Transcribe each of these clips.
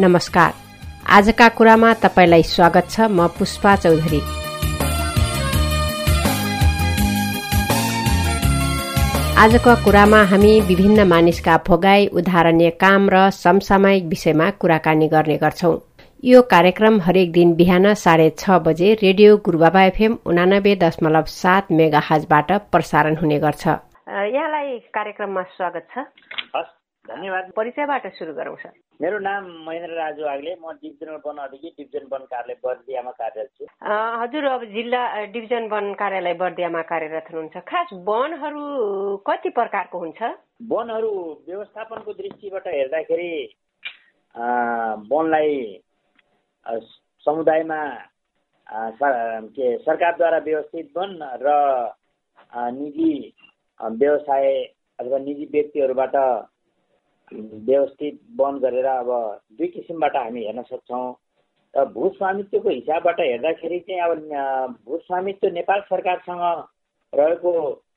नमस्कार। आजका कुरामा तपाईँलाई स्वागत छ म पुष्पा चौधरी। आजको कुरामा हामी विभिन्न मानिसका भोगाई उदाहरणीय काम र समसामयिक विषयमा कुराकानी गर्ने गर्छौं। यो कार्यक्रम हरेक दिन बिहान साढे छ बजे रेडियो गुरुबाबा एफएम उनानब्बे दशमलव सात मेगा हजबाट प्रसारण हुने गर्छ। यहाँलाई कार्यक्रममा स्वागत छ। धन्यवाद। परिचयबाट सुरु गरौँ सर। मेरो नाम महेन्द्र राजु आगले। म डिभिजनल वन अधिकारी डिभिजन वन कार्यालय बर्दियामा कार्यरत छु। हजुर अब जिल्ला डिभिजन वन कार्यालय बर्दियामा कार्यरत हुनुहुन्छ। खास वनहरू कति प्रकारको हुन्छ? वनहरू व्यवस्थापनको दृष्टिबाट हेर्दाखेरि वनलाई समुदायमा के सरकारद्वारा व्यवस्थित वन र निजी व्यवसाय अथवा निजी व्यक्तिहरूबाट व्यवस्थित वन गरेर अब दुई किसिमबाट हामी हेर्न सक्छौँ। र भू स्वामित्वको हिसाबबाट हेर्दाखेरि चाहिँ अब भू स्वामित्व नेपाल सरकारसँग रहेको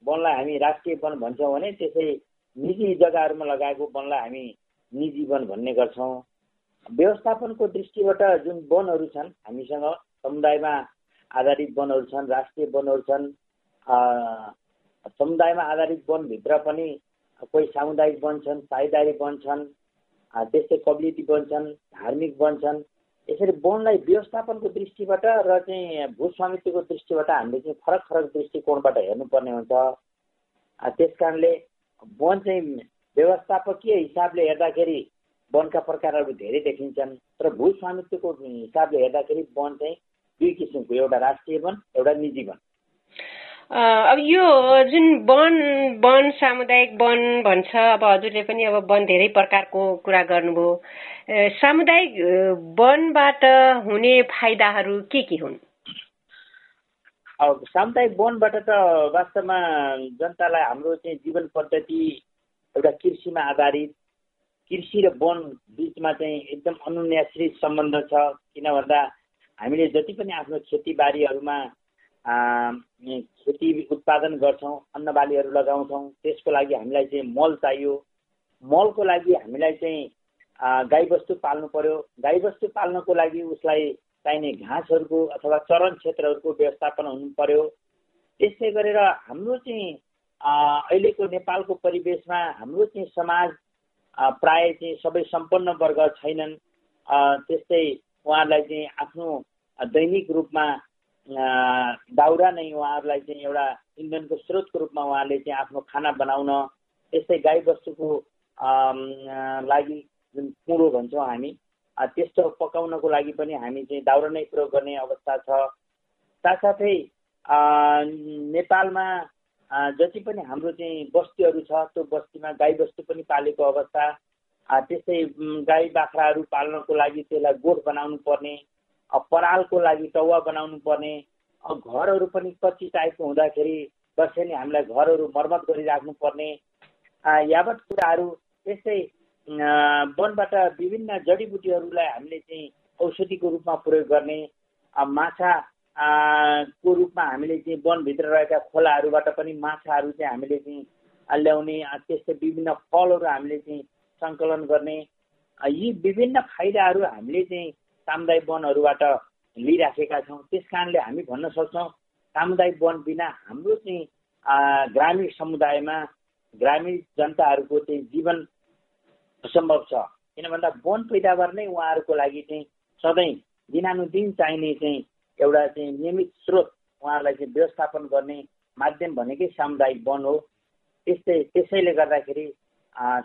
वनलाई हामी राष्ट्रिय वन भन्छौँ भने त्यसै निजी जग्गाहरूमा लगाएको वनलाई हामी निजी वन भन्ने गर्छौँ। व्यवस्थापनको दृष्टिबाट जुन वनहरू छन् हामीसँग समुदायमा आधारित वनहरू छन् राष्ट्रिय वनहरू छन् समुदायमा आधारित वनभित्र पनि कोही सामुदायिक वन छन् साझेदारी वन छन् त्यस्तै कम्युनिटी वन छन् धार्मिक वन छन् यसरी वनलाई व्यवस्थापनको दृष्टिबाट र चाहिँ भू स्वामित्वको दृष्टिबाट हामीले चाहिँ फरक फरक दृष्टिकोणबाट हेर्नुपर्ने हुन्छ। त्यस कारणले वन चाहिँ व्यवस्थापकीय हिसाबले हेर्दाखेरि वनका प्रकारहरू धेरै देखिन्छन् तर भू स्वामित्वको हिसाबले हेर्दाखेरि वन चाहिँ दुई किसिमको एउटा राष्ट्रिय वन एउटा निजी वन। अब यो जुन वन वन सामुदायिक वन भन्छ अब हजुरले पनि अब वन धेरै प्रकारको कुरा गर्नुभयो। सामुदायिक वनबाट हुने फाइदाहरू के के हुन्? अब सामुदायिक वनबाट त वास्तवमा जनतालाई हाम्रो चाहिँ जीवन पद्धति एउटा कृषिमा आधारित कृषि र वन बिचमा चाहिँ एकदम अनुन्याश्रित सम्बन्ध छ। किन भन्दा हामीले जति पनि आफ्नो खेतीबारीहरूमा खेती उत्पादन गर्छौँ अन्नबालीहरू लगाउँछौँ त्यसको लागि हामीलाई चाहिँ मल चाहियो। मलको लागि हामीलाई चाहिँ गाईबस्तु पाल्नु पर्यो। गाईबस्तु पाल्नको लागि उसलाई चाहिने घाँसहरूको अथवा चरण क्षेत्रहरूको व्यवस्थापन हुनु पर्यो। त्यसै गरेर हाम्रो चाहिँ अहिलेको नेपालको परिवेशमा हाम्रो चाहिँ समाज प्राय चाहिँ सबै सम्पन्न वर्ग छैनन्। त्यस्तै उहाँहरूलाई चाहिँ आफ्नो दैनिक रूपमा दाउरा नै उहाँहरूलाई चाहिँ एउटा इन्धनको स्रोतको रूपमा उहाँले चाहिँ आफ्नो खाना बनाउन त्यस्तै गाईबस्तुको लागि जुन कुँडो भन्छौँ हामी त्यस्तो पकाउनको लागि पनि हामी चाहिँ दाउरा नै प्रयोग गर्ने अवस्था छ। साथसाथै नेपालमा जति पनि हाम्रो चाहिँ बस्तीहरू छ त्यो बस्तीमा गाईबस्तु पनि पालेको अवस्था त्यस्तै गाई बाख्राहरू पाल्नको लागि त्यसलाई गोठ बनाउनु पर्ने परालको लागि टौवा बनाउनु पर्ने घरहरू पनि कच्ची टाइपको हुँदाखेरि वर्षेनी हामीलाई घरहरू मर्मत गरिराख्नु पर्ने यावत कुराहरू त्यस्तै वनबाट विभिन्न जडीबुटीहरूलाई हामीले चाहिँ औषधिको रूपमा प्रयोग गर्ने। माछा को रूपमा हामीले चाहिँ वनभित्र रहेका खोलाहरूबाट पनि माछाहरू चाहिँ हामीले चाहिँ ल्याउने त्यस्तै विभिन्न फलहरू हामीले चाहिँ सङ्कलन गर्ने। यी विभिन्न फाइदाहरू हामीले चाहिँ सामुदायिक वनहरूबाट लिइराखेका छौँ। त्यस कारणले हामी भन्न सक्छौँ सामुदायिक वन बिना हाम्रो चाहिँ ग्रामीण समुदायमा ग्रामीण जनताहरूको चाहिँ जीवन असम्भव छ। किन भन्दा वन पैदावार नै उहाँहरूको लागि चाहिँ सधैँ दिनानुदिन चाहिने चाहिँ एउटा चाहिँ नियमित स्रोत उहाँहरूलाई चाहिँ व्यवस्थापन गर्ने माध्यम भनेकै सामुदायिक वन हो। त्यस्तै त्यसैले गर्दाखेरि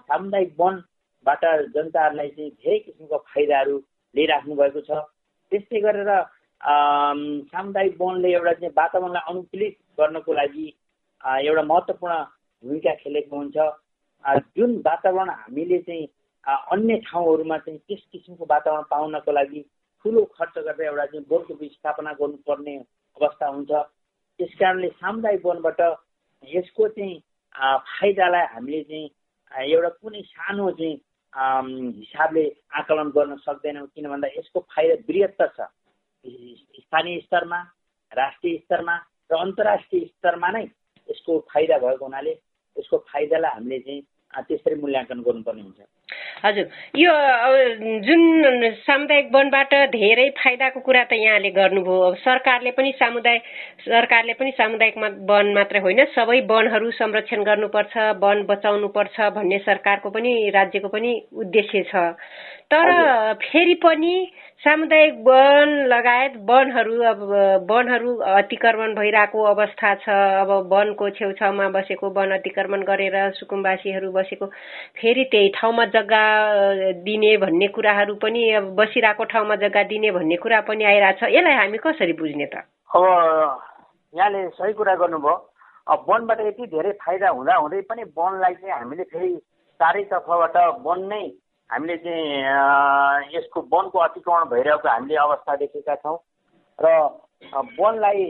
सामुदायिक वनबाट जनताहरूलाई चाहिँ धेरै किसिमको फाइदाहरू लिइराख्नु भएको छ। त्यस्तै गरेर सामुदायिक वनले एउटा चाहिँ वातावरणलाई अनुकूलित गर्नको लागि एउटा महत्त्वपूर्ण भूमिका खेलेको हुन्छ। जुन वातावरण हामीले चाहिँ अन्य ठाउँहरूमा चाहिँ त्यस किसिमको वातावरण पाउनको लागि ठुलो खर्च गरेर एउटा चाहिँ वनको स्थापना गर्नुपर्ने अवस्था हुन्छ। त्यस कारणले सामुदायिक वनबाट यसको चाहिँ फाइदालाई हामीले चाहिँ एउटा कुनै सानो चाहिँ हिसाबले आकलन गर्न सक्दैनौँ किन भन्दा यसको फाइदा बृहत्तर छ। स्थानीय स्तरमा राष्ट्रिय स्तरमा र अन्तर्राष्ट्रिय स्तरमा नै यसको फाइदा भएको हुनाले यसको फाइदालाई हामीले चाहिँ त्यसरी मूल्याङ्कन गर्नुपर्ने हुन्छ। हजुर। यो जुन सामुदायिक वनबाट धेरै फाइदाको कुरा त यहाँले गर्नुभयो। सरकारले पनि सामुदायिक सरकारले पनि सामुदायिक वन मात्रै होइन सबै वनहरू संरक्षण गर्नुपर्छ वन बचाउनुपर्छ भन्ने सरकारको पनि राज्यको पनि उद्देश्य छ। तर फेरि पनि सामुदायिक वन लगायत वनहरू अब वनहरू अतिक्रमण भइरहेको अवस्था छ। अब वनको छेउछाउमा बसेको वन अतिक्रमण गरेर सुकुम्बासीहरू बसेको फेरि त्यही ठाउँमा जग्गा दिने भन्ने कुराहरू पनि अब बसिरहेको ठाउँमा जग्गा दिने भन्ने कुरा पनि आइरहेछ। यसलाई हामी कसरी बुझ्ने त? अब यहाँले सही कुरा गर्नुभयो। अब वनबाट यति धेरै फाइदा हुँदा हुँदै पनि वनलाई चाहिँ हामीले फेरि चारैतर्फबाट वन नै हामीले चाहिँ यसको वनको अतिक्रमण भइरहेको हामीले अवस्था देखेका छौँ। र वनलाई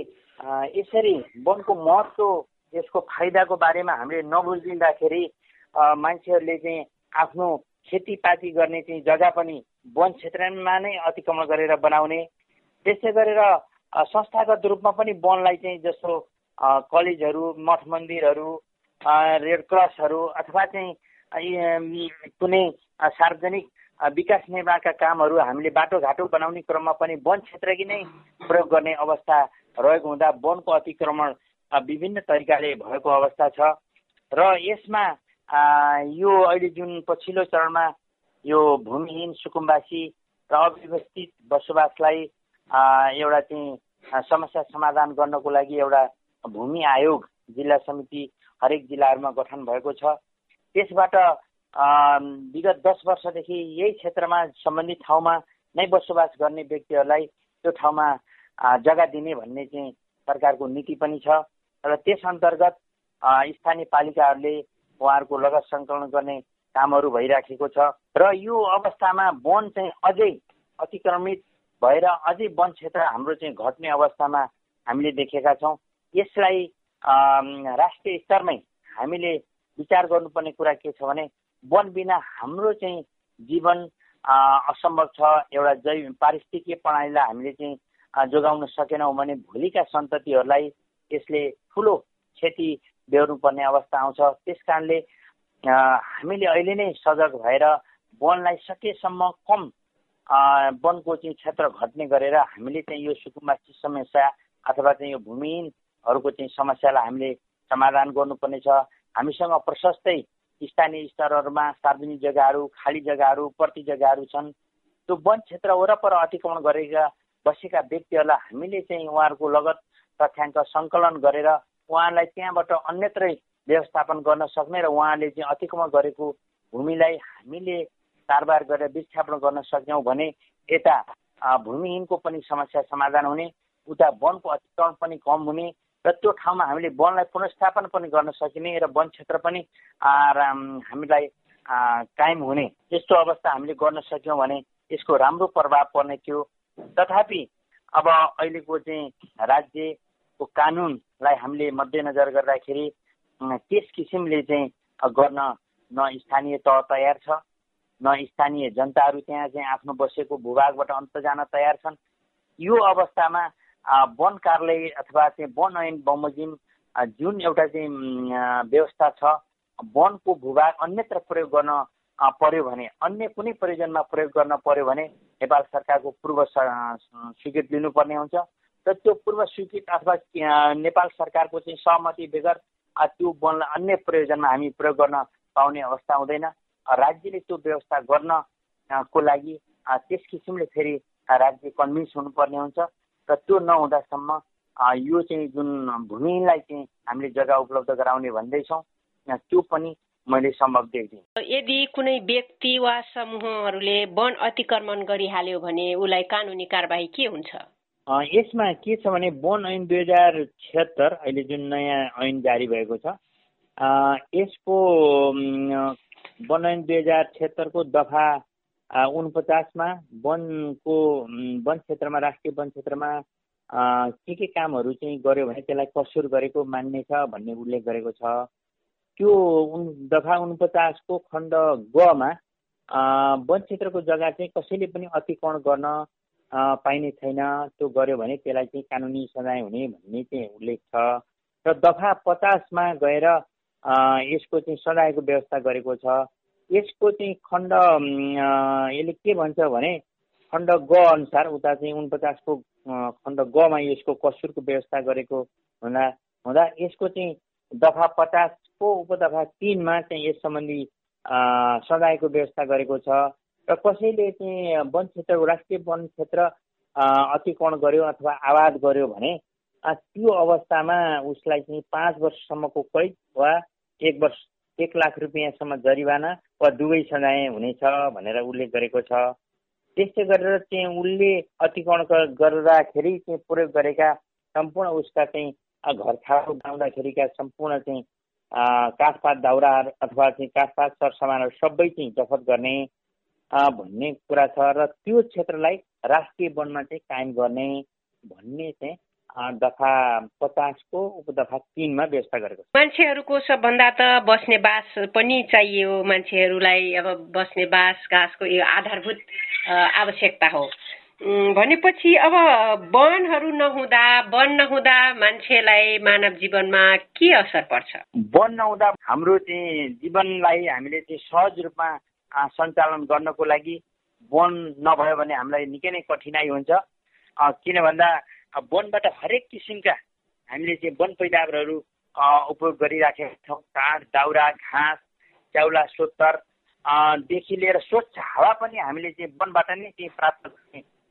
यसरी वनको महत्त्व यसको फाइदाको बारेमा हामीले नबुझिदिँदाखेरि मान्छेहरूले चाहिँ आफ्नो खेतीपाती गर्ने चाहिँ जग्गा पनि वन क्षेत्रमा नै अतिक्रमण गरेर बनाउने। त्यसै गरेर संस्थागत रूपमा पनि वनलाई चाहिँ जस्तो कलेजहरू मठ मन्दिरहरू रेड क्रसहरू अथवा चाहिँ कुनै सार्वजनिक विकास निर्माणका कामहरू हामीले बाटोघाटो बनाउने क्रममा पनि वन क्षेत्रकी नै प्रयोग गर्ने अवस्था रहेको हुँदा वनको अतिक्रमण विभिन्न तरिकाले भएको अवस्था छ। र यसमा यो अहिले जुन पछिल्लो चरणमा यो भूमिहीन सुकुम्बासी र अव्यवस्थित बसोबासलाई एउटा चाहिँ समस्या समाधान गर्नको लागि एउटा भूमि आयोग जिल्ला समिति हरेक जिल्लाहरूमा गठन भएको छ। त्यसबाट विगत दस वर्षदेखि यही क्षेत्रमा सम्बन्धित ठाउँमा नै बसोबास गर्ने व्यक्तिहरूलाई त्यो ठाउँमा जग्गा दिने भन्ने चाहिँ सरकारको नीति पनि छ। र त्यस अन्तर्गत स्थानीय पालिकाहरूले उहाँहरूको लगत सङ्कलन गर्ने कामहरू भइराखेको छ। र यो अवस्थामा वन चाहिँ अझै अतिक्रमित भएर अझै वन क्षेत्र हाम्रो चाहिँ घट्ने अवस्थामा हामीले देखेका छौँ। यसलाई राष्ट्रिय स्तरमै हामीले विचार गर्नुपर्ने कुरा के छ भने वन बिना हाम्रो चाहिँ जीवन असम्भव छ। एउटा जैव पारिस्थितिकीय प्रणालीलाई हामीले चाहिँ जोगाउन सकेनौँ भने भोलिका सन्ततिहरूलाई यसले ठुलो क्षति बेहोर्नुपर्ने अवस्था आउँछ। त्यस कारणले हामीले अहिले नै सजग भएर वनलाई सकेसम्म कम वनको चाहिँ क्षेत्र घट्ने गरेर हामीले चाहिँ यो सुकुम्बासी समस्या अथवा चाहिँ यो भूमिहीनहरूको चाहिँ समस्यालाई हामीले समाधान गर्नुपर्ने छ। हामीसँग प्रशस्तै स्थानीय स्तरहरूमा सार्वजनिक जग्गाहरू खाली जग्गाहरू प्रति जग्गाहरू छन्। त्यो वन क्षेत्र वरपर अतिक्रमण गरेका बसेका व्यक्तिहरूलाई हामीले चाहिँ उहाँहरूको लगत तथ्याङ्क सङ्कलन गरेर उहाँलाई त्यहाँबाट अन्यत्रै व्यवस्थापन गर्न सक्ने र उहाँले चाहिँ अतिक्रमण गरेको भूमिलाई हामीले कारोबार गरेर विस्थापन गर्न सक्यौँ भने यता भूमिहीनको पनि समस्या समाधान हुने उता वनको अतिक्रमण पनि कम हुने र त्यो ठाउँमा हामीले वनलाई पुनस्थापन पनि गर्न सकिने र वन क्षेत्र पनि हामीलाई कायम हुने यस्तो अवस्था हामीले गर्न सक्यौँ भने यसको राम्रो प्रभाव पर्ने थियो। तथापि अब अहिलेको चाहिँ राज्यको कानुनलाई हामीले मध्यनजर गर्दाखेरि त्यस किसिमले चाहिँ गर्न न स्थानीय तह तयार छ न स्थानीय जनताहरू त्यहाँ चाहिँ आफ्नो बसेको भूभागबाट अन्त जान तयार छन्। यो अवस्थामा वन कार्यालय अथवा चाहिँ वन ऐन बमोजिम जुन एउटा चाहिँ व्यवस्था छ वनको भूभाग अन्यत्र प्रयोग गर्न पर्यो भने अन्य कुनै प्रयोजनमा प्रयोग गर्न पर्यो भने नेपाल सरकारको पूर्व स्वीकृत लिनुपर्ने हुन्छ। र त्यो पूर्व स्वीकृत अथवा नेपाल सरकारको चाहिँ सहमति बेगर त्यो वनलाई अन्य प्रयोजनमा हामी प्रयोग गर्न पाउने अवस्था हुँदैन। राज्यले त्यो व्यवस्था गर्नको लागि त्यस किसिमले फेरि राज्य कन्भिन्स हुनुपर्ने हुन्छ। र त्यो नहुँदासम्म यो चाहिँ जुन भूमिलाई चाहिँ हामीले जग्गा उपलब्ध गराउने भन्दैछौँ त्यो पनि मैले सम्भव देख्दिनँ। यदि कुनै व्यक्ति वा समूहहरूले वन अतिक्रमण गरिहाल्यो भने उसलाई कानुनी कारवाही के हुन्छ? यसमा के छ भने वन ऐन दुई हजार छिहत्तर अहिले जुन नयाँ ऐन जारी भएको छ यसको वन ऐन दुई हजार छिहत्तरको दफा उनपचासमा वनको वन क्षेत्रमा राष्ट्रिय वन क्षेत्रमा के के कामहरू चाहिँ गर्यो भने त्यसलाई कसुर गरेको मान्ने छ भन्ने उल्लेख गरेको छ। त्यो उन दफा उनपचासको खण्ड गमा वन क्षेत्रको जग्गा चाहिँ कसैले पनि अतिक्रमण गर्न पाइने छैन। त्यो गर्यो भने त्यसलाई चाहिँ कानुनी सजाय हुने भन्ने चाहिँ उल्लेख छ। र दफा पचासमा गएर यसको चाहिँ सजायको व्यवस्था गरेको छ। यसको चाहिँ खण्ड यसले के भन्छ भने खण्ड ग अनुसार उता चाहिँ उनपचासको खण्ड गमा यसको कसुरको व्यवस्था गरेको हुँदा हुँदा यसको चाहिँ दफा पचासको उपदफा तिनमा चाहिँ यस सम्बन्धी सजायको व्यवस्था गरेको छ। र कसैले चाहिँ वन क्षेत्र राष्ट्रिय वन क्षेत्र अतिक्रमण गर्यो अथवा आवाज गर्यो भने त्यो अवस्थामा उसलाई चाहिँ पाँच वर्षसम्मको कैद वा एक वर्ष एक लाख रुपियाँसम्म जरिवाना वा दुवै सजाय हुनेछ भनेर उल्लेख गरेको छ। त्यस्तै गरेर चाहिँ उसले अतिक्रमण गर्दाखेरि चाहिँ प्रयोग गरेका सम्पूर्ण उसका चाहिँ घर छाउ बनाउँदाखेरिका सम्पूर्ण चाहिँ काठपात दाउराहरू अथवा चाहिँ काठपात सरसामानहरू सबै चाहिँ जफत गर्ने भन्ने कुरा छ र त्यो क्षेत्रलाई राष्ट्रिय वनमा चाहिँ कायम गर्ने भन्ने चाहिँ दफा पचासको उपदफा तिनमा व्यवस्था गरेको छ। मान्छेहरूको सबभन्दा त बस्ने बास पनि चाहियो मान्छेहरूलाई अब बस्ने बास घाँसको यो आधारभूत आवश्यकता हो। भनेपछि अब वनहरू नहुँदा वन नहुँदा मान्छेलाई मानव जीवनमा के असर पर्छ? वन नहुँदा हाम्रो चाहिँ जीवनलाई हामीले चाहिँ सहज रूपमा सञ्चालन गर्नको लागि वन नभयो भने हामीलाई निकै नै कठिनाइ हुन्छ। किन भन्दा वनबाट हरेक किसिमका हामीले चाहिँ वन पैदावारहरू उपयोग गरिराखेका छौँ। काठ दाउरा घाँस च्याउला सोत्तर देखि लिएर स्वच्छ हावा पनि हामीले चाहिँ वनबाट नै चाहिँ प्राप्त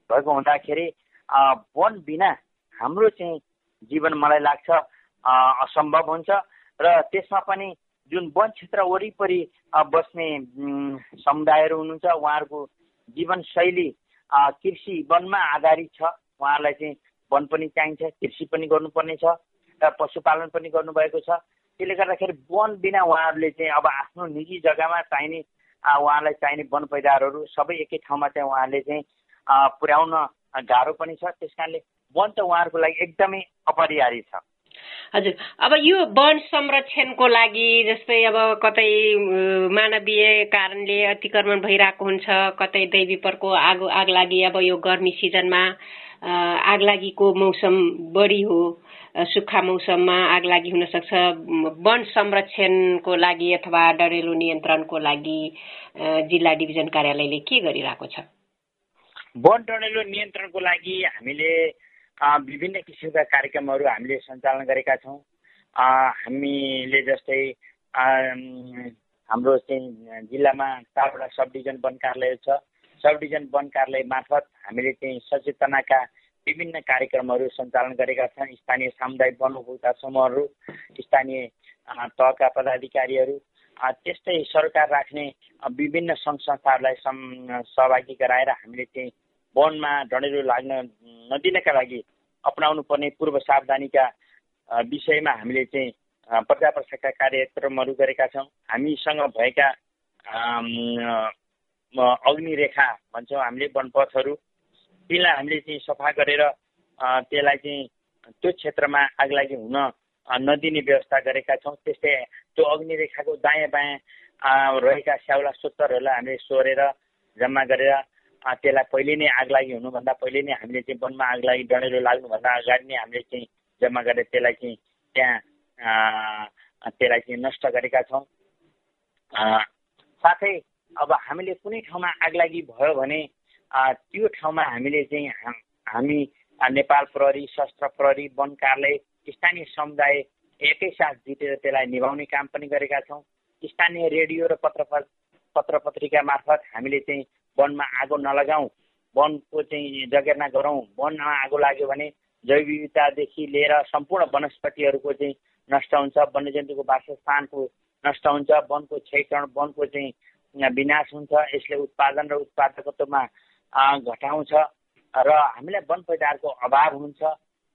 भएको हुँदाखेरि वन बिना हाम्रो चाहिँ जीवन मलाई लाग्छ असम्भव हुन्छ। र त्यसमा पनि जुन वन क्षेत्र वरिपरि बस्ने समुदायहरू हुनुहुन्छ उहाँहरूको जीवनशैली कृषि वनमा आधारित छ। उहाँहरूलाई चाहिँ वन पनि चाहिन्छ कृषि पनि गर्नुपर्ने छ र पशुपालन पनि गर्नुभएको छ। त्यसले गर्दाखेरि वन बिना उहाँहरूले चाहिँ अब आफ्नो निजी जग्गामा चाहिने उहाँलाई चाहिने वन पैदावारहरू सबै एकै ठाउँमा चाहिँ उहाँले चाहिँ पुर्याउन गाह्रो पनि छ। त्यस कारणले वन त उहाँहरूको लागि एकदमै अपरिहार्य छ। हजुर। अब यो वन संरक्षणको लागि जस्तै अब कतै मानवीय कारणले अतिक्रमण भइरहेको हुन्छ कतै दैवी पर्को आगो आग लागि अब यो गर्मी सिजनमा आग लागिको मौसम बढी हो। सुक्खा मौसममा आग लागि हुन सक्छ वन संरक्षणको लागि अथवा डरेलो नियन्त्रणको लागि जिल्ला डिभिजन कार्यालयले के गरिरहेको छ? वन डढेलो नियन्त्रणको लागि हामीले विभिन्न किसिमका कार्यक्रमहरू हामीले सञ्चालन गरेका छौँ। हामीले जस्तै हाम्रो चाहिँ जिल्लामा चारवटा सब डिभिजन वन कार्यालय छ। सब डिभिजन वन कार्यालय मार्फत हामीले चाहिँ सचेतनाका विभिन्न कार्यक्रमहरू सञ्चालन गरेका छन्। स्थानीय सामुदायिक वन उपभोक्ता समूहहरू स्थानीय तहका पदाधिकारीहरू त्यस्तै सरकार राख्ने विभिन्न सङ्घ संस्थाहरूलाई सहभागी गराएर हामीले चाहिँ वनमा डढेलो लाग्न नदिनका लागि अपनाउनु पर्ने पूर्व सावधानीका विषयमा हामीले चाहिँ प्रजा प्रसारका कार्यक्रमहरू गरेका छौँ। हामीसँग भएका अग्निरेखा भन्छौँ हामीले वनपथहरू। तिनलाई हामीले चाहिँ सफा गरेर त्यसलाई चाहिँ त्यो क्षेत्रमा आगलागी हुन नदिने व्यवस्था गरेका छौँ। त्यस्तै त्यो अग्निरेखाको दायाँ बायाँ रहेका स्याउला सोत्तरहरूलाई हामीले सोरेर जम्मा गरेर त्यसलाई पहिले नै आग लागि हुनुभन्दा पहिले नै हामीले चाहिँ वनमा आग लागि डढेलो लाग्नुभन्दा अगाडि नै हामीले चाहिँ जम्मा गरेर त्यसलाई चाहिँ त्यहाँ त्यसलाई चाहिँ नष्ट गरेका छौँ। साथै अब हामीले कुनै ठाउँमा आग लागि भयो भने त्यो ठाउँमा हामीले चाहिँ हामी नेपाल प्रहरी शस्त्र प्रहरी वन कार्यालय स्थानीय समुदाय एकैसाथ जितेर त्यसलाई निभाउने काम पनि गरेका छौँ। स्थानीय रेडियो र पत्र पत्र पत्रिका मार्फत हामीले चाहिँ वनमा आगो नलगाउँ वनको चाहिँ जगेर्ना गरौँ। वनमा आगो लाग्यो भने जैव विविधतादेखि लिएर सम्पूर्ण वनस्पतिहरूको चाहिँ नष्ट हुन्छ वन्यजन्तुको वासस्थानको नष्ट हुन्छ वनको क्षयकरण वनको चाहिँ विनाश हुन्छ यसले उत्पादन र उत्पादकत्वमा घटाउँछ र हामीलाई वन पैदाहरूको अभाव हुन्छ।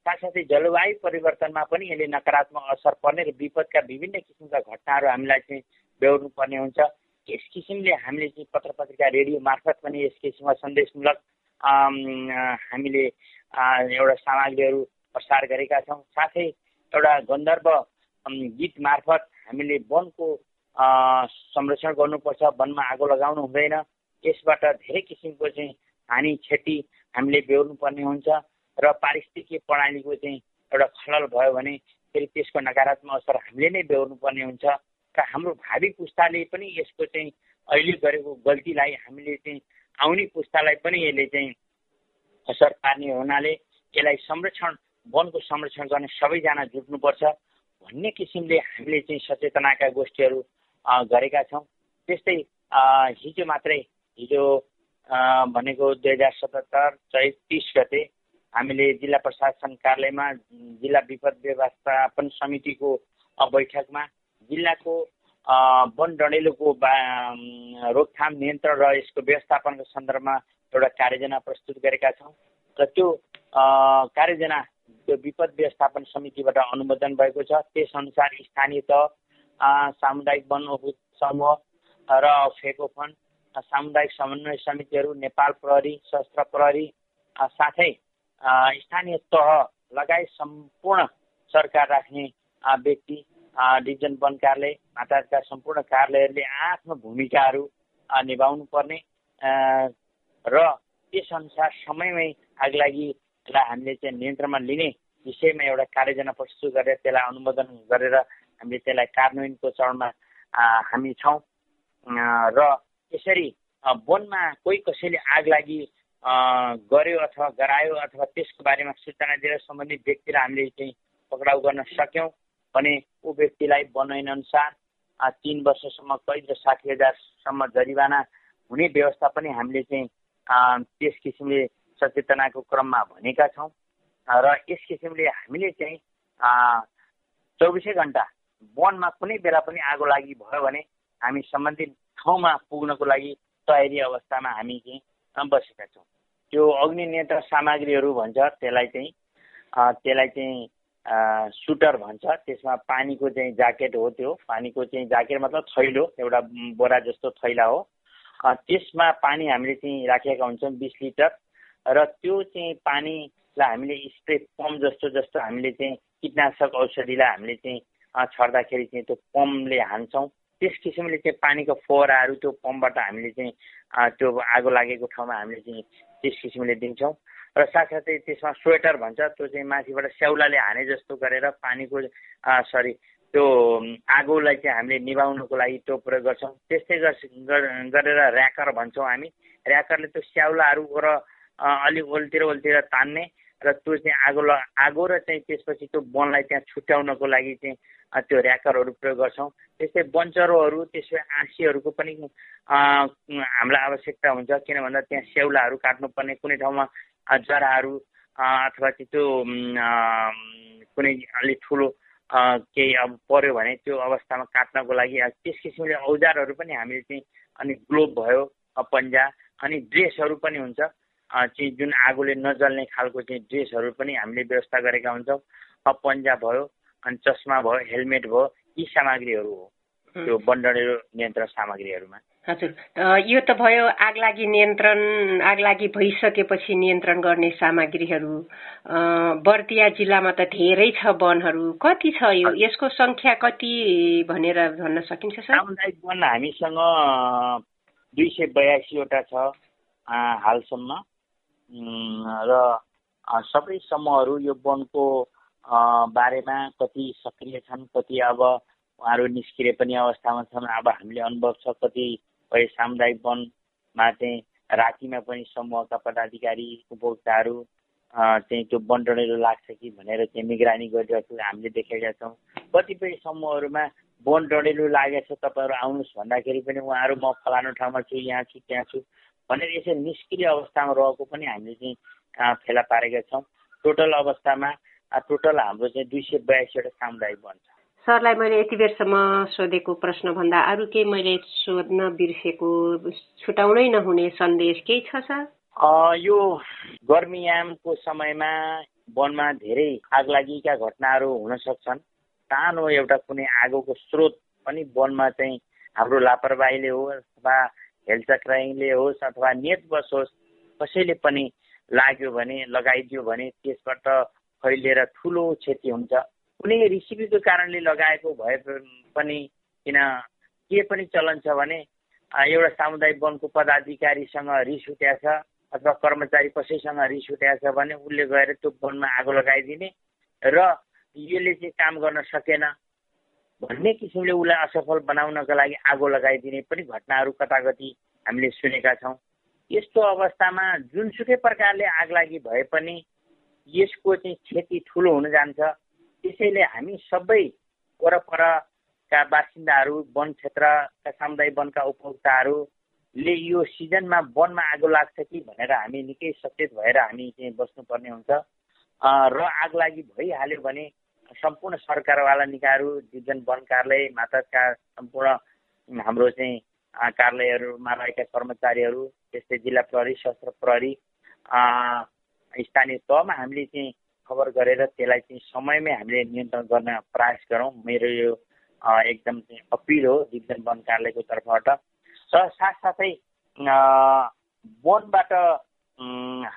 साथसाथै जलवायु परिवर्तनमा पनि यसले नकारात्मक असर पर्ने र विपदका विभिन्न किसिमका घटनाहरू हामीलाई चाहिँ बेहोर्नु पर्ने हुन्छ। यस किसिमले हामीले चाहिँ पत्र पत्रिका रेडियो मार्फत पनि यस किसिमका सन्देशमूलक हामीले एउटा सामग्रीहरू प्रसार गरेका छौँ। साथै एउटा गन्धर्व गीत मार्फत हामीले वनको संरक्षण गर्नुपर्छ वनमा आगो लगाउनु हुँदैन। यसबाट धेरै किसिमको चाहिँ हानि क्षति हामीले बेहोर्नु पर्ने हुन्छ र पारिस्थितिक प्रणालीको चाहिँ एउटा खलल भयो भने फेरि त्यसको नकारात्मक असर हामीले नै बेहोर्नु पर्ने हुन्छ। र हाम्रो भावी पुस्ताले पनि यसको चाहिँ अहिले गरेको गल्तीलाई हामीले चाहिँ आउने पुस्तालाई पनि यसले चाहिँ असर पार्ने हुनाले यसलाई संरक्षण वनको संरक्षण गर्ने सबैजना जुट्नुपर्छ। भन्ने किसिमले हामीले चाहिँ सचेतनाका गोष्ठीहरू गरेका छौँ। त्यस्तै हिजो मात्रै हिजो भनेको दुई हजार सतहत्तर चैत तिस गते हामीले जिल्ला प्रशासन कार्यालयमा जिल्ला विपद व्यवस्थापन समितिको बैठकमा जिल्लाको वन डडेलोको रोकथाम नियन्त्रण र यसको व्यवस्थापनको सन्दर्भमा एउटा कार्ययोजना प्रस्तुत गरेका छौँ र त्यो कार्ययोजना त्यो विपद व्यवस्थापन समितिबाट अनुमोदन भएको छ। त्यसअनुसार स्थानीय तह सामुदायिक वन समूह र फेको फन्ड सामुदायिक समन्वय समितिहरू नेपाल प्रहरी सशस्त्र प्रहरी साथै स्थानीय तह लगायत सम्पूर्ण सरकार राख्ने व्यक्ति डिभिजन वन कार्यालय माताका सम्पूर्ण कार्यालयहरूले आफ्नो भूमिकाहरू निभाउनु पर्ने र त्यसअनुसार समयमै आगलागीलाई हामीले चाहिँ नियन्त्रणमा लिने विषयमा एउटा कार्ययोजना प्रस्तुत गरेर त्यसलाई अनुमोदन गरेर हामीले त्यसलाई कार्यान्वयनको चरणमा हामी छौँ। र यसरी वनमा कोही कसैले आग लागि गर्यो अथवा गरायो अथवा त्यसको बारेमा सूचना दिएर सम्बन्धित व्यक्तिलाई हामीले चाहिँ पक्राउ गर्न सक्यौँ भने ऊ व्यक्तिलाई अनुसार तिन वर्षसम्म कैद र साठी हजारसम्म जरिवाना हुने व्यवस्था पनि हामीले चाहिँ त्यस किसिमले सचेतनाको क्रममा भनेका छौँ। र यस किसिमले हामीले चाहिँ चौबिसै घन्टा वनमा कुनै बेला पनि आगो लागि भयो भने हामी सम्बन्धित ठाउँमा पुग्नको लागि तयारी अवस्थामा हामी चाहिँ बसेका छौँ। त्यो अग्नि नियन्त्रण सामग्रीहरू भन्छ त्यसलाई चाहिँ त्यसलाई चाहिँ सुटर भन्छ। त्यसमा पानीको चाहिँ ज्याकेट हो त्यो। पानीको चाहिँ ज्याकेट मतलब थैलो एउटा बोरा जस्तो थैला हो। त्यसमा पानी हामीले चाहिँ राखेका हुन्छौँ बिस लिटर। र त्यो चाहिँ पानीलाई हामीले स्प्रे पम्प जस्तो जस्तो हामीले चाहिँ कीटनाशक औषधिलाई हामीले चाहिँ छर्दाखेरि चाहिँ त्यो पम्पले हान्छौँ। त्यस किसिमले चाहिँ पानीको फोहराहरू त्यो पम्पबाट हामीले चाहिँ त्यो आगो लागेको ठाउँमा हामीले चाहिँ त्यस किसिमले दिन्छौँ। र साथसाथै त्यसमा स्वेटर भन्छ त्यो चाहिँ माथिबाट स्याउलाले हाने जस्तो गरेर पानीको सरी त्यो आगोलाई चाहिँ हामीले निभाउनुको लागि त्यो प्रयोग गर्छौँ। त्यस्तै गरेर ऱ्याकर भन्छौँ हामी। ऱ्याकरले त्यो स्याउलाहरू र अलिक ओल्तिर ओल्तिर तान्ने। र त्यो चाहिँ आगो ल आगो र चाहिँ त्यसपछि त्यो वनलाई त्यहाँ छुट्याउनको लागि चाहिँ त्यो ऱ्याकरहरू प्रयोग गर्छौँ। त्यस्तै बन्चरोहरू त्यसै आँसीहरूको पनि हामीलाई आवश्यकता हुन्छ। किन भन्दा त्यहाँ स्याउलाहरू काट्नुपर्ने कुनै ठाउँमा जराहरू अथवा त्यो कुनै अलिक ठुलो केही अब पऱ्यो भने त्यो अवस्थामा काट्नको लागि त्यस किसिमले औजारहरू पनि हामीले चाहिँ अनि ग्लोब भयो पन्जा अनि ड्रेसहरू पनि हुन्छ। चाहिँ जुन आगोले नजल्ने खालको चाहिँ ड्रेसहरू पनि हामीले व्यवस्था गरेका हुन्छौँ। पन्जा भयो अनि चस्मा भयो हेलमेट भयो यी सामग्रीहरू हो। त्यो बन्डडेरो नियन्त्रण सामग्रीहरूमा। हजुर। यो त भयो आगलागी नियन्त्रण आगलागी भइसकेपछि नियन्त्रण गर्ने सामग्रीहरू। बर्दिया जिल्लामा त धेरै छ वनहरू। कति छ यो? यसको सङ्ख्या कति भनेर भन्न सकिन्छ सर? सामुदायिक वन हामीसँग दुई सय बयासीवटा छ हालसम्म। र सबै समूहहरू यो वनको बारेमा कति सक्रिय छन् कति अब उहाँहरू निस्किने पनि अवस्थामा छन् अब हामीले अनुभव छ कतिपय सामुदायिक वनमा चाहिँ रातिमा पनि समूहका पदाधिकारी उपभोक्ताहरू चाहिँ त्यो बन्टनेरो लाग्छ कि भनेर चाहिँ निगरानी गरिरहेको हामीले देखेका छौँ। कतिपय समूहहरूमा वन डढेलो लागेको छ तपाईँहरू आउनुहोस् भन्दाखेरि पनि उहाँहरू म फलानु ठाउँमा छु यहाँ छु त्यहाँ छु। भनेर यसरी निष्क्रिय अवस्थामा रहेको पनि हामीले चाहिँ फेला पारेका छौँ। टोटल अवस्थामा टोटल हाम्रो चाहिँ दुई सय बयासीवटा सामुदायिक वन छ सरलाई मैले यति बेरसम्म सोधेको प्रश्नभन्दा अरू केही मैले सोध्न बिर्सेको छुटाउनै नहुने सन्देश केही छ सर? यो गर्मीयामको समयमा वनमा धेरै आगलागीका घटनाहरू हुन सक्छन्। सानो एउटा कुनै आगोको स्रोत पनि वनमा चाहिँ हाम्रो लापरवाहीले हो अथवा हेलचक्राइले होस् अथवा नेटवश होस् कसैले पनि लाग्यो भने लगाइदियो भने त्यसबाट फैलिएर ठुलो क्षति हुन्छ। कुनै रेसिपीको कारणले लगाएको भए पनि किन के पनि चलन छ भने एउटा सामुदायिक वनको पदाधिकारीसँग रिस उठ्या छ अथवा कर्मचारी कसैसँग रिस उठ्या छ भने उसले गएर त्यो वनमा आगो लगाइदिने र यसले चाहिँ काम गर्न सकेन। भन्ने किसिमले उसलाई असफल बनाउनका लागि आगो लगाइदिने पनि घटनाहरू कता कति हामीले सुनेका छौँ। यस्तो अवस्थामा जुनसुकै प्रकारले आगलागी भए पनि यसको चाहिँ क्षति ठुलो हुन जान्छ। त्यसैले हामी सबै वरपरका बासिन्दाहरू वन क्षेत्रका सामुदायिक वनका उपभोक्ताहरूले यो सिजनमा वनमा आगो लाग्छ कि भनेर हामी निकै सचेत भएर हामी चाहिँ बस्नुपर्ने हुन्छ। र आगलागी भइहाल्यो भने सम्पूर्ण सरकारवाला निकायहरू डिभिजन वन कार्यालय माताका सम्पूर्ण हाम्रो चाहिँ कार्यालयहरूमा रहेका कर्मचारीहरू त्यस्तै जिल्ला प्रहरी सशस्त्र प्रहरी स्थानीय तहमा हामीले चाहिँ खबर गरेर त्यसलाई चाहिँ समयमै हामीले नियन्त्रण गर्न प्रयास गरौँ। मेरो यो एकदम चाहिँ अपिल हो डिभिजन वन कार्यालयको तर्फबाट। र साथसाथै वनबाट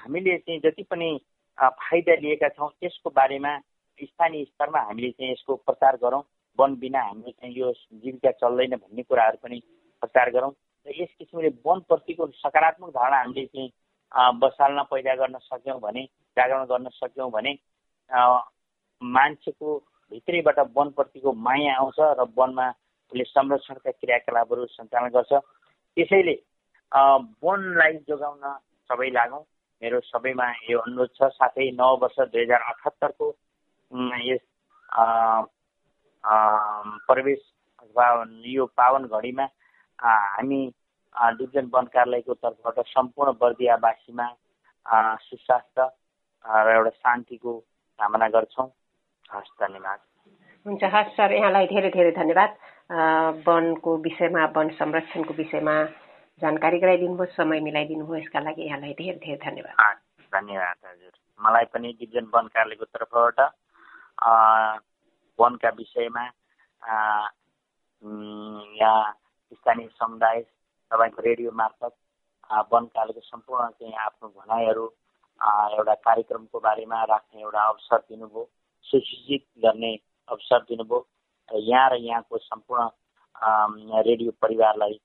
हामीले चाहिँ जति पनि फाइदा लिएका छौँ त्यसको बारेमा स्थानीय स्तरमा हामीले चाहिँ यसको प्रचार गरौँ। वन बिना हाम्रो चाहिँ यो जीविका चल्दैन भन्ने कुराहरू पनि प्रचार गरौँ। र यस किसिमले वनप्रतिको सकारात्मक धारणा हामीले चाहिँ बसाल्न पैदा गर्न सक्यौँ भने जागरण गर्न सक्यौँ भने मान्छेको भित्रैबाट वनप्रतिको माया आउँछ र वनमा उसले संरक्षणका क्रियाकलापहरू सञ्चालन गर्छ। त्यसैले वनलाई जोगाउन सबै लागौँ। मेरो सबैमा यो अनुरोध छ। साथै नव वर्ष दुई हजार अठहत्तरको यस प्रवेश अथवा यो पावन घडीमा हामी डिभिजन वन कार्यालयको तर्फबाट सम्पूर्ण बर्दियावासीमा सुस्वास्थ्य र एउटा शान्तिको कामना गर्छौँ। हस् धन्यवाद। हुन्छ हस् सर यहाँलाई धेरै धेरै धन्यवाद। वनको विषयमा वन संरक्षणको विषयमा जानकारी गराइदिनु भयो समय मिलाइदिनु भयो यसका लागि यहाँलाई धेरै धेरै धन्यवाद। धन्यवाद हजुर। मलाई पनि डिभिजन वन कार्यालयको तर्फबाट वनका विषयमा यहाँ स्थानीय समुदाय तपाईँको रेडियो मार्फत वनकालको सम्पूर्ण चाहिँ आफ्नो भनाइहरू एउटा कार्यक्रमको बारेमा राख्ने एउटा अवसर दिनुभयो सुसूचित गर्ने अवसर दिनुभयो यहाँ र यहाँको सम्पूर्ण रेडियो परिवारलाई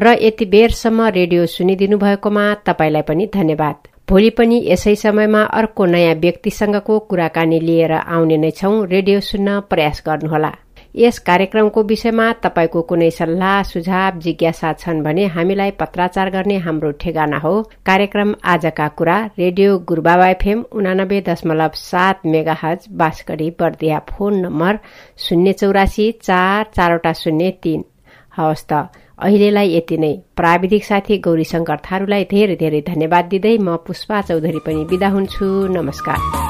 र यति बेरसम्म रेडियो सुनिदिनु भएकोमा तपाईँलाई पनि धन्यवाद। भोलि पनि यसै समयमा अर्को नयाँ व्यक्तिसँगको कुराकानी लिएर आउने नै छौं रेडियो सुन्न प्रयास गर्नुहोला। यस कार्यक्रमको विषयमा तपाईँको कुनै सल्लाह सुझाव जिज्ञासा छन् भने हामीलाई पत्राचार गर्ने हाम्रो ठेगाना हो। कार्यक्रम आजका कुरा रेडियो गुरुबाबा एफएम उनानब्बे दशमलव सात मेगा हज बर्दिया फोन नम्बर शून्य चौरासी चार चारवटा शून्य तीन। हवस् त अहिलेलाई यति नै। प्राविधिक साथी गौरी शङ्कर थारूलाई धेरै धेरै धन्यवाद दिँदै म पुष्पा चौधरी पनि विदा हुन्छु। नमस्कार।